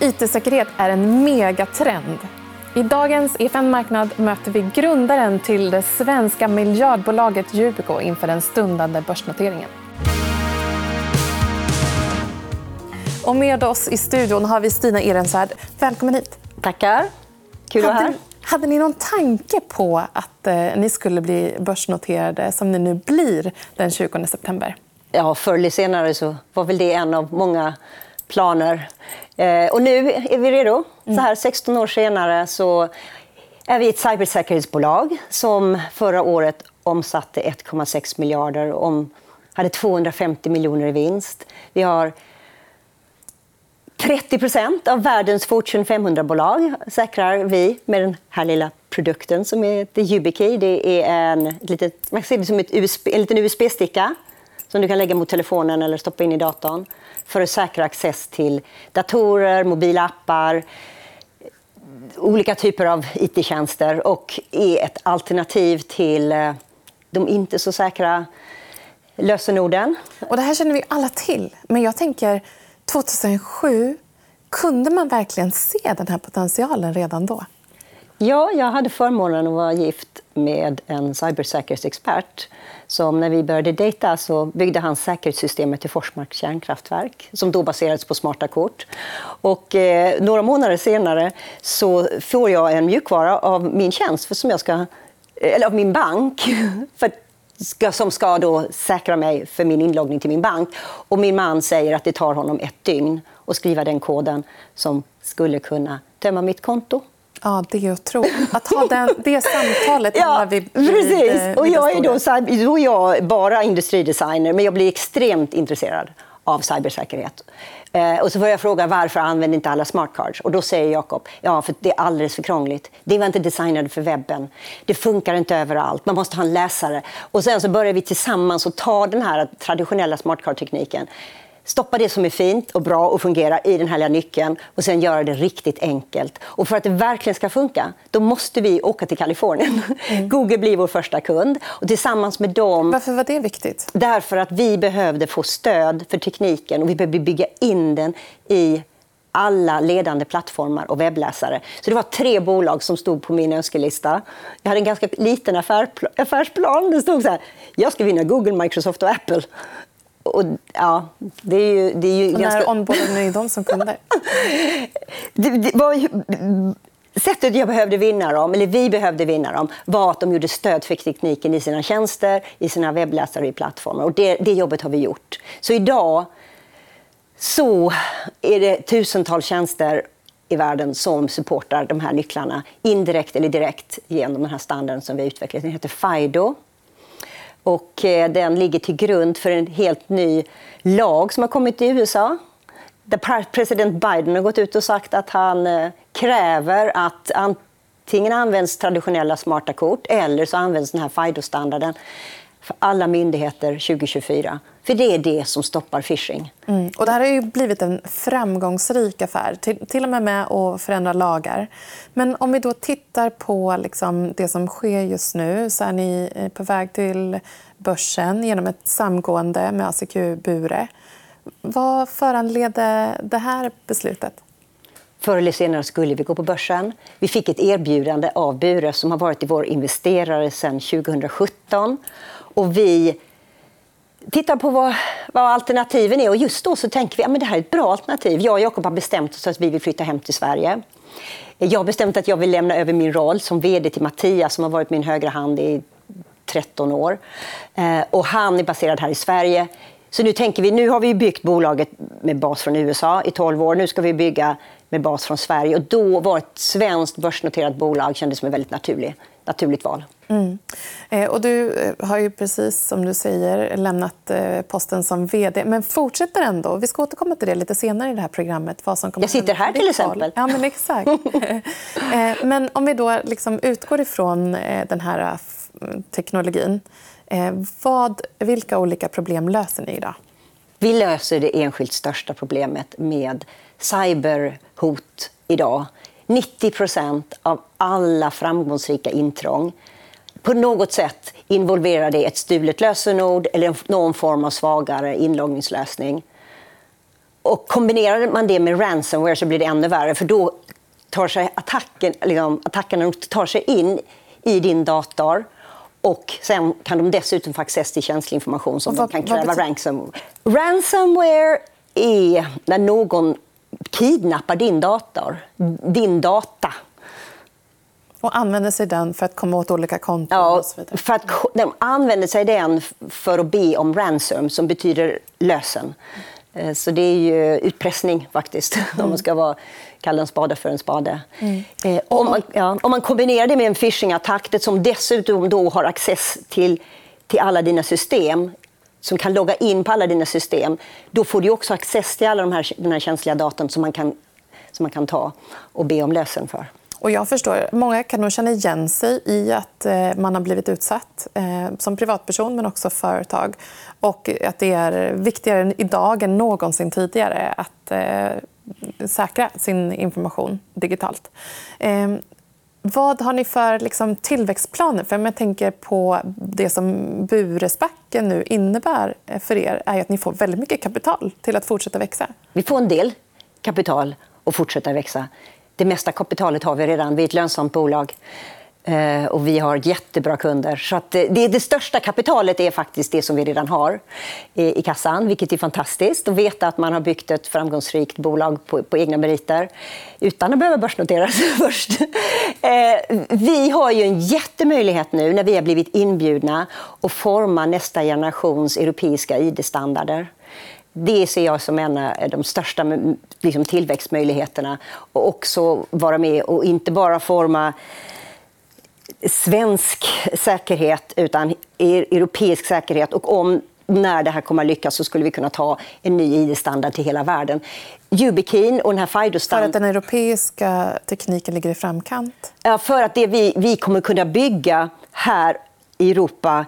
IT-säkerhet är en megatrend. I dagens EFN Marknad möter vi grundaren till det svenska miljardbolaget Yubico inför den stundande börsnoteringen. Och med oss i studion har vi Stina Ehrensvärd. Välkommen hit. Tackar. Kul att vara här. Hade ni någon tanke på att eh, ni skulle bli börsnoterade som ni nu blir den 20 september? Ja, förr eller senare så var väl det en av många planer. Eh, och nu är vi redo. Så här 16 år senare så är vi ett cybersäkerhetsbolag som förra året omsatte 1,6 miljarder och hade 250 miljoner i vinst. Vi har 30 av världens Fortune 500-bolag säkrar vi med den här lilla produkten som heter YubiKey. Det är en, litet, man ser det som ett USB, en liten USB-sticka som du kan lägga mot telefonen eller stoppa in i datorn för att säkra access till datorer, mobilappar, olika typer av IT-tjänster och är ett alternativ till eh, de inte så säkra lösenorden. Och det här känner vi alla till. Men jag tänker 2007, kunde man verkligen se den här potentialen redan då? Ja, jag hade förmånen att vara gift med en cybersäkerhetsexpert som när vi började dejta så byggde han säkerhetssystemet till Forsmarks kärnkraftverk som då baserades på smarta kort. Och, eh, några månader senare så får jag en mjukvara av min tjänst, för som jag ska, eh, eller av min bank för, ska, som ska då säkra mig för min inloggning till min bank. Och min man säger att det tar honom ett dygn att skriva den koden som skulle kunna tömma mitt konto. Ja, det är otroligt. Att ha den, det samtalet ja, vi Precis. Och jag är då, då är jag bara industridesigner, men jag blir extremt intresserad av cybersäkerhet. Eh, och så får jag fråga varför använder inte alla smart cards? Och då säger Jakob, ja för det är alldeles för krångligt. Det var inte designade för webben. Det funkar inte överallt. Man måste ha en läsare. Och sen så börjar vi tillsammans att ta den här traditionella smart card-tekniken stoppa det som är fint och bra och fungerar i den här lilla nyckeln och sen göra det riktigt enkelt. Och för att det verkligen ska funka, då måste vi åka till Kalifornien. Mm. Google blir vår första kund. Och tillsammans med dem... Varför var det viktigt? Därför att vi behövde få stöd för tekniken och vi behövde bygga in den i alla ledande plattformar och webbläsare. Så det var tre bolag som stod på min önskelista. Jag hade en ganska liten affärsplan. Det stod så här, jag ska vinna Google, Microsoft och Apple. Och, ja, det är ju, det är ju och ganska... när onboardade ni dem som kunder? det, det var, sättet jag behövde vinna dem, eller vi behövde vinna dem, var att de gjorde stöd för tekniken i sina tjänster, i sina webbläsare och i plattformar. Och det, det jobbet har vi gjort. Så idag så är det tusentals tjänster i världen som supportar de här nycklarna indirekt eller direkt genom den här standarden som vi har utvecklat. Den heter FIDO och eh, den ligger till grund för en helt ny lag som har kommit i USA. Där president Biden har gått ut och sagt att han eh, kräver att antingen används traditionella smarta kort eller så används den här FIDO-standarden för alla myndigheter 2024. För det är det som stoppar phishing. Mm. Och det här har ju blivit en framgångsrik affär, till, till och med med att förändra lagar. Men om vi då tittar på liksom det som sker just nu så är ni eh, på väg till börsen genom ett samgående med ACQ Bure. Vad föranledde det här beslutet? Förr eller senare skulle vi gå på börsen. Vi fick ett erbjudande av Bure som har varit vår investerare sedan 2017. Och vi tittar på vad, vad, alternativen är. Och just då så tänker vi att ja, det här är ett bra alternativ. Jag och Jakob har bestämt oss att vi vill flytta hem till Sverige. Jag har bestämt att jag vill lämna över min roll som vd till Mattias som har varit min högra hand i 13 år. Eh, och han är baserad här i Sverige. Så nu tänker vi, nu har vi byggt bolaget med bas från USA i 12 år. Nu ska vi bygga med bas från Sverige. Och då var ett svenskt börsnoterat bolag kändes som ett väldigt naturligt, naturligt val. Mm. Eh, och du eh, har ju precis som du säger lämnat eh, posten som vd, men fortsätter ändå. Vi ska återkomma till det lite senare i det här programmet. Vad som kommer Jag sitter här till exempel. Ja, men exakt. men om vi då liksom utgår ifrån den här teknologin. Vad, vilka olika problem löser ni idag? Vi löser det enskilt största problemet med cyberhot idag. 90% av alla framgångsrika intrång på något sätt involverar det ett stulet lösenord eller någon form av svagare inloggningslösning. och kombinerar man det med ransomware så blir det ännu värre för då tar sig attacken, liksom, attackerna tar sig in i din dator och sen kan de dessutom få access till känslig information som vad, de kan kräva ransom. Ransomware är när någon kidnappar din dator, din data. Och använder sig den för att komma åt olika konton? Ja, för att, de använder sig den för att be om ransom, som betyder lösen. Eh, så det är ju utpressning faktiskt, mm. om man ska vara, kalla en spade för en spade. Mm. Eh, om, man, ja, om man kombinerar det med en phishing-attack som dessutom då har access till, till alla dina system, som kan logga in på alla dina system, då får du också access till alla de här, den här känsliga datan som man, kan, som man kan ta och be om lösen för. Och jag förstår, många kan nog känna igen sig i att eh, man har blivit utsatt eh, som privatperson men också företag. Och att det är viktigare idag än någonsin tidigare att eh, säkra sin information digitalt. Ehm, vad har ni för liksom, tillväxtplaner? För jag tänker på det som Buresbacken nu innebär eh, för er är att ni får väldigt mycket kapital till att fortsätta växa. Vi får en del kapital att fortsätta växa det mesta kapitalet har vi redan. Vi är ett lönsamt bolag. Eh, och vi har jättebra kunder. Så att eh, det, det största kapitalet är faktiskt det som vi redan har i, i kassan, vilket är fantastiskt. Att veta att man har byggt ett framgångsrikt bolag på, på egna meriter utan att behöva börsnoteras först. Vi har ju en jättemöjlighet nu när vi har blivit inbjudna att forma nästa generations europeiska ID-standarder det ser jag som en av de största liksom, tillväxtmöjligheterna. Och också vara med och inte bara forma svensk säkerhet utan e-, europeisk säkerhet. Och om när det här kommer att lyckas så skulle vi kunna ta en ny ID-standard till hela världen. YubiKeyn och den här FIDO-standarden... För att den europeiska tekniken ligger i framkant? Ja, för att det vi, vi kommer kunna bygga här i Europa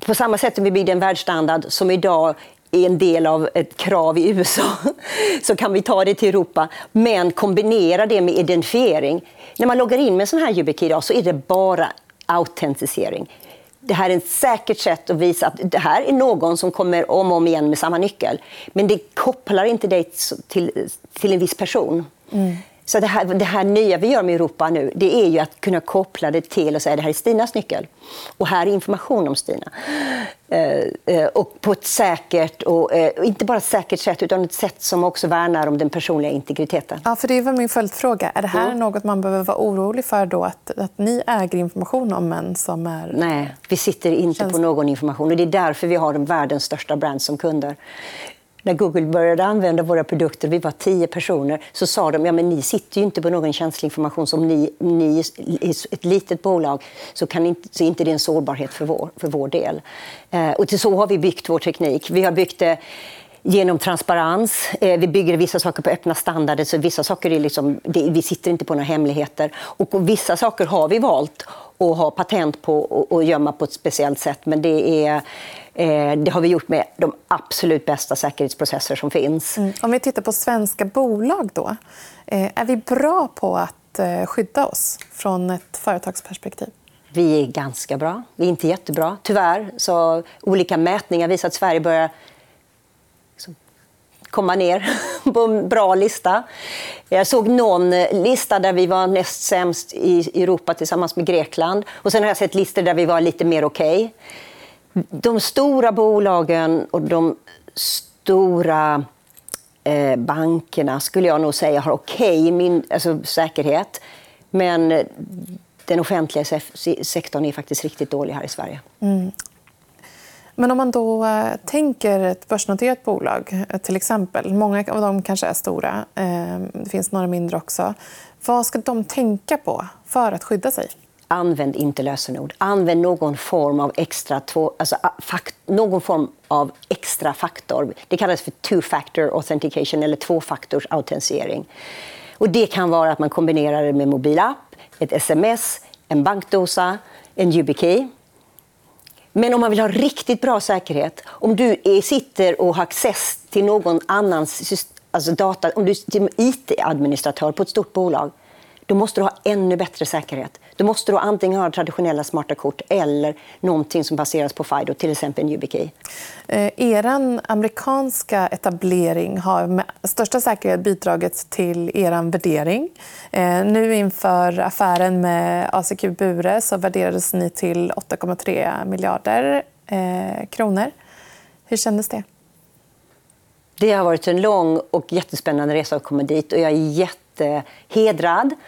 på samma sätt som vi byggde en världsstandard som idag är en del av ett krav i USA, så kan vi ta det till Europa. Men kombinera det med identifiering. När man loggar in med en sån här YubiKey idag så är det bara autentisering. Det här är ett säkert sätt att visa att det här är någon som kommer om och om igen med samma nyckel. Men det kopplar inte dig till, till en viss person. Mm. Så det här, det här nya vi gör med Europa nu, det är ju att kunna koppla det till och säga det här är Stinas nyckel. Och här är information om Stina. Eh, eh, och på ett säkert, och eh, inte bara ett säkert sätt, utan ett sätt som också värnar om den personliga integriteten. Ja, för det var min följdfråga. Är det här mm. något man behöver vara orolig för då, att, att ni äger information om män som är... Nej, vi sitter inte Känns... på någon information. och Det är därför vi har världens största brand som kunder när Google började använda våra produkter, vi var tio personer, så sa de ja, men ni sitter ju inte på någon känslig information. Som ni, ni är ett litet bolag så, kan inte, så är inte det en sårbarhet för vår, för vår del. Eh, och till så har vi byggt vår teknik. Vi har byggt det genom transparens. Eh, vi bygger vissa saker på öppna standarder, så vissa saker är liksom, det, vi sitter inte på några hemligheter. Och vissa saker har vi valt att ha patent på och gömma på ett speciellt sätt. Men det, är, det har vi gjort med de absolut bästa säkerhetsprocesser som finns. Mm. Om vi tittar på svenska bolag då. Eh, är vi bra på att eh, skydda oss från ett företagsperspektiv? Vi är ganska bra. Vi är inte jättebra, tyvärr. Så olika mätningar visar att Sverige börjar komma ner på en bra lista. Jag såg någon lista där vi var näst sämst i Europa tillsammans med Grekland. Och sen har jag sett listor där vi var lite mer okej. Okay. De stora bolagen och de stora eh, bankerna skulle jag nog säga har okej okay, alltså, säkerhet. Men eh, den offentliga sektorn är faktiskt riktigt dålig här i Sverige. Mm. Men om man då eh, tänker ett börsnoterat bolag, eh, till exempel. Många av dem kanske är stora. Eh, det finns några mindre också. Vad ska de tänka på för att skydda sig? Använd inte lösenord. Använd någon form av extra, två, alltså, fakt, någon form av extra faktor. Det kallas för two-factor authentication eller tvåfaktorsautentisering. Och det kan vara att man kombinerar det med mobilapp, ett sms, en bankdosa, en YubiKey men om man vill ha riktigt bra säkerhet, om du är, sitter och har access till någon annans alltså data, om du är IT-administratör på ett stort bolag, då måste du ha ännu bättre säkerhet. Då måste du antingen ha traditionella smarta kort eller någonting som baseras på FIDO, till exempel en YubiKey. Eh, er amerikanska etablering har med största säkerhet bidragit till er värdering. Eh, nu inför affären med ACQ Bure så värderades ni till 8,3 miljarder eh, kronor. Hur kändes det? Det har varit en lång och jättespännande resa att komma dit och jag är jättehedrad eh,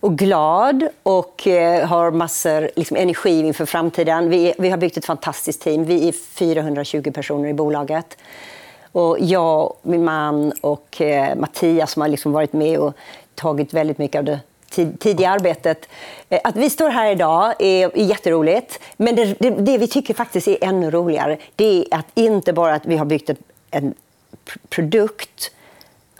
och glad och eh, har massor liksom, energi inför framtiden. Vi, vi har byggt ett fantastiskt team. Vi är 420 personer i bolaget. Och jag, min man och eh, Mattias som har liksom varit med och tagit väldigt mycket av det tidiga arbetet. Eh, att vi står här idag är, är jätteroligt. Men det, det, det, vi tycker faktiskt är ännu roligare det är att inte bara att vi har byggt en, en produkt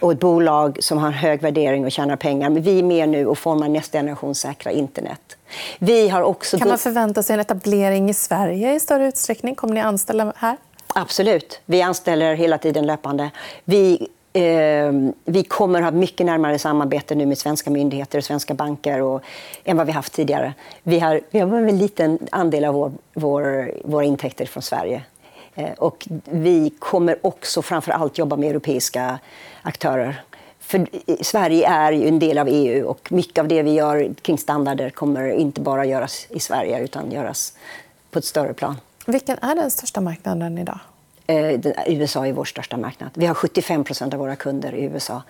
och ett bolag som har hög värdering och tjänar pengar. Men vi är med nu och formar nästa generation säkra internet. Vi har också... Kan man förvänta sig en etablering i Sverige i större utsträckning? Kommer ni anställa här? Absolut. Vi anställer hela tiden löpande. Vi, eh, vi kommer att ha mycket närmare samarbete nu med svenska myndigheter och svenska banker och, än vad vi haft tidigare. Vi har, vi har en liten andel av vår, vår, våra intäkter från Sverige. Eh, och vi kommer också framför allt jobba med europeiska aktörer. För Sverige är ju en del av EU och mycket av det vi gör kring standarder kommer inte bara göras i Sverige utan göras på ett större plan. Vilken är den största marknaden idag? Eh, USA är vår största marknad. Vi har 75% av våra kunder i USA.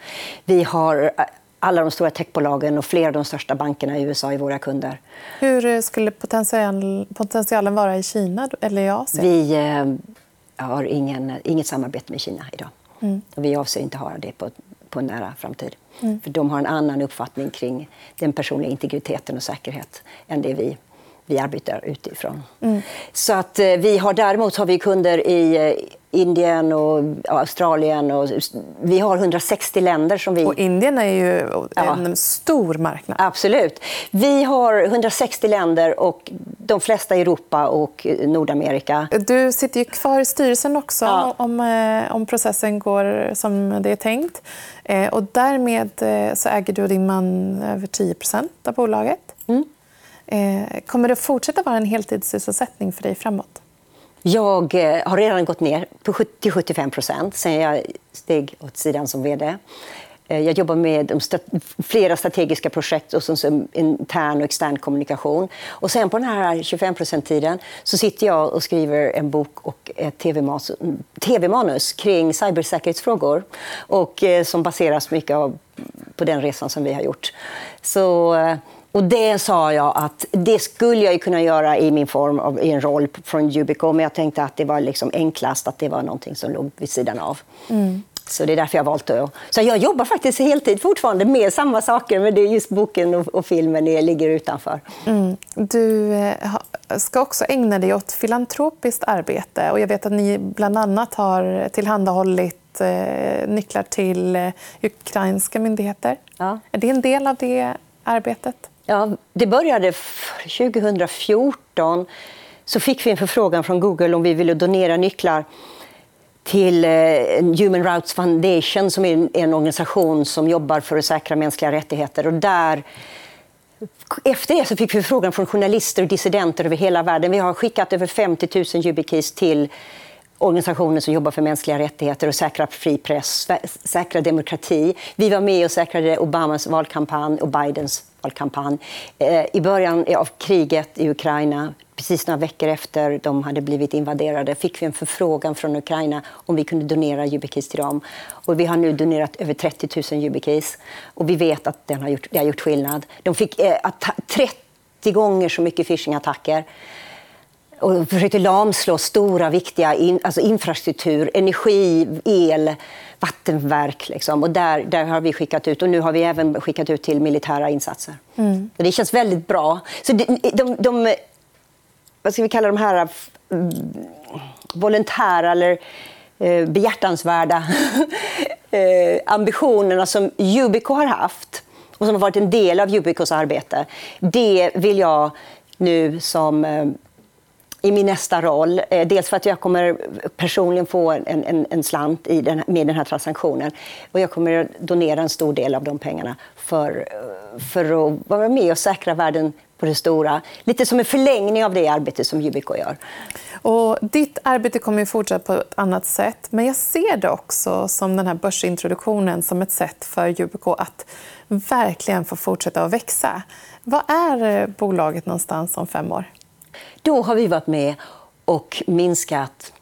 Vi har eh, alla de stora techbolagen och flera av de största bankerna i USA är våra kunder. Hur skulle potential, potentialen vara i Kina eller i Asien? Vi eh, har ingen, inget samarbete med Kina idag. Mm. Och vi avser inte ha det på, på en nära framtid. Mm. För de har en annan uppfattning kring den personliga integriteten och säkerhet än det vi, vi arbetar utifrån. Mm. Så att, eh, vi har, däremot har vi kunder i eh, Indien och Australien. Och vi har 160 länder som vi... Och Indien är ju en ja. stor marknad. Absolut. Vi har 160 länder, och de flesta i Europa och Nordamerika. Du sitter ju kvar i styrelsen också ja. om, eh, om processen går som det är tänkt. Eh, och därmed eh, så äger du och din man över 10% av bolaget. Mm. Kommer det fortsätta vara en heltidssysselsättning för dig framåt? Jag eh, har redan gått ner till 75 procent sen jag steg åt sidan som vd. Eh, jag jobbar med flera strategiska projekt och som intern och extern kommunikation. Och sen på den här 25% tiden så sitter jag och skriver en bok och ett tv-manus kring cybersäkerhetsfrågor och eh, som baseras mycket på den resan som vi har gjort. Så och det sa jag att det skulle jag kunna göra i min form av i en roll från Yubico, men jag tänkte att det var liksom enklast att det var någonting som låg vid sidan av. Mm. Så det är därför jag valt det. Så jag jobbar faktiskt heltid fortfarande med samma saker, men det är just boken och, och filmen det ligger utanför. Mm. Du eh, ska också ägna dig åt filantropiskt arbete. Och jag vet att ni bland annat har tillhandahållit eh, nycklar till eh, ukrainska myndigheter. Ja. Är det en del av det arbetet? Ja, det började 2014. Så fick vi en förfrågan från Google om vi ville donera nycklar till eh, Human Rights Foundation som är en organisation som jobbar för att säkra mänskliga rättigheter. Och där, efter det så fick vi frågan från journalister och dissidenter över hela världen. Vi har skickat över 50 000 YubiKeys till organisationer som jobbar för mänskliga rättigheter och säkra fri press, säkra demokrati. Vi var med och säkrade Obamas valkampanj och Bidens valkampanj. Eh, I början av kriget i Ukraina, precis några veckor efter de hade blivit invaderade, fick vi en förfrågan från Ukraina om vi kunde donera YubiKeys till dem. Och vi har nu donerat över 30 000 YubiKeys och vi vet att det har gjort, det har gjort skillnad. De fick eh, 30 gånger så mycket phishing-attacker och försökte lamslå stora, viktiga in, alltså infrastruktur, energi, el, vattenverk. Liksom. Och där, där har vi skickat ut. Och nu har vi även skickat ut till militära insatser. Mm. Och det känns väldigt bra. Så de, de, de, vad ska vi kalla de här volontära eller eh, behjärtansvärda eh, ambitionerna som Yubico har haft och som har varit en del av Yubicos arbete. Det vill jag nu som eh, i min nästa roll. Eh, dels för att jag kommer personligen få en, en, en slant i den, med den här transaktionen. Och jag kommer donera en stor del av de pengarna för, eh, för att vara med och säkra världen på det stora. Lite som en förlängning av det arbete som Yubico gör. Och ditt arbete kommer att fortsätta på ett annat sätt. Men jag ser det också som den här börsintroduktionen som ett sätt för Yubico att verkligen få fortsätta att växa. Vad är eh, bolaget någonstans om fem år? Då har vi varit med och minskat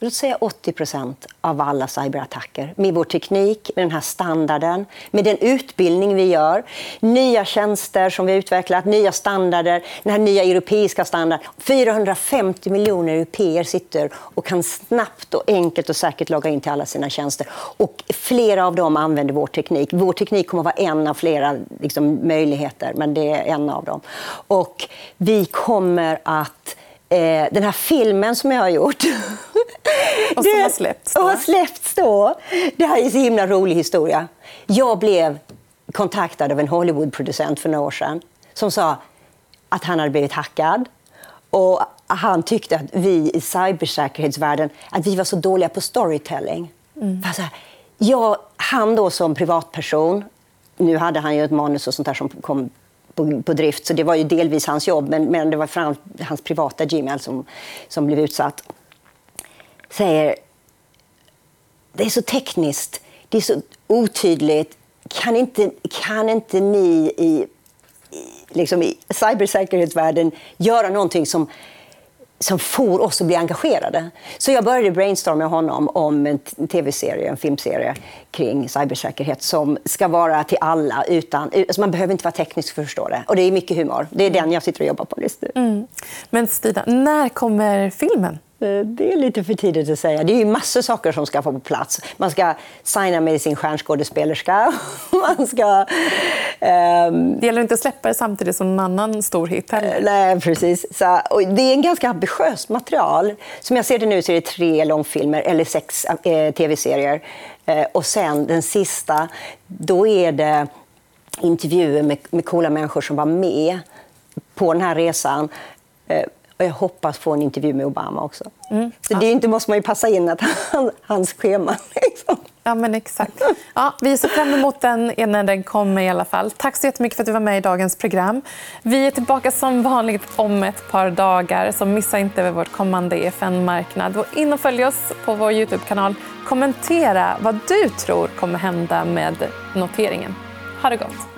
låt säga 80% av alla cyberattacker med vår teknik, med den här standarden, med den utbildning vi gör, nya tjänster som vi har utvecklat, nya standarder, den här nya europeiska standarden. 450 miljoner europeer sitter och kan snabbt och enkelt och säkert logga in till alla sina tjänster. Och flera av dem använder vår teknik. Vår teknik kommer att vara en av flera liksom, möjligheter, men det är en av dem. Och vi kommer att eh, den här filmen som jag har gjort. Och som har släppts då. Och har släppts då. Det här är en så himla rolig historia. Jag blev kontaktad av en Hollywoodproducent för några år sedan som sa att han hade blivit hackad. Och han tyckte att vi i cybersäkerhetsvärlden att vi var så dåliga på storytelling. Mm. För så här, jag, han då som privatperson, nu hade han ju ett manus och sånt där som kom på, på drift, så det var ju delvis hans jobb, men, men det var fram, hans privata Gmail som, som blev utsatt. Säger, det är så tekniskt, det är så otydligt. Kan inte, kan inte ni i, i, liksom i cybersäkerhetsvärlden göra någonting som som får oss att bli engagerade. Så jag började brainstorma med honom om en tv-serie, en filmserie kring cybersäkerhet som ska vara till alla. Utan, eh, alltså man behöver inte vara teknisk för att förstå det. Och det är mycket humor. Det är den jag sitter och jobbar på just nu. Mm. Men Stina, när kommer filmen? Eh, det är lite för tidigt att säga. Det är ju massor saker som ska få på plats. Man ska signa med sin stjärnskådespelerska. Man ska... Um... Det gäller inte att släppa det samtidigt som en annan stor hit heller. Eh, nej, precis. Så, det är en ganska ambitiöst material. Som jag ser det nu så är det tre långfilmer eller sex eh, tv-serier. Eh, och sen den sista, då är det intervjuer med, med coola människor som var med på den här resan. Eh, och jag hoppas få en intervju med Obama också. Mm. Så det inte måste man ju passa in att han, hans schema. Liksom. Ja, men exakt. Ja, vi ser fram emot den när den kommer. i alla fall. Tack så jättemycket för att du var med i dagens program. Vi är tillbaka som vanligt om ett par dagar. så Missa inte vårt kommande EFN-marknad. In och följ oss på vår Youtube-kanal. Kommentera vad du tror kommer hända med noteringen. Ha det gott.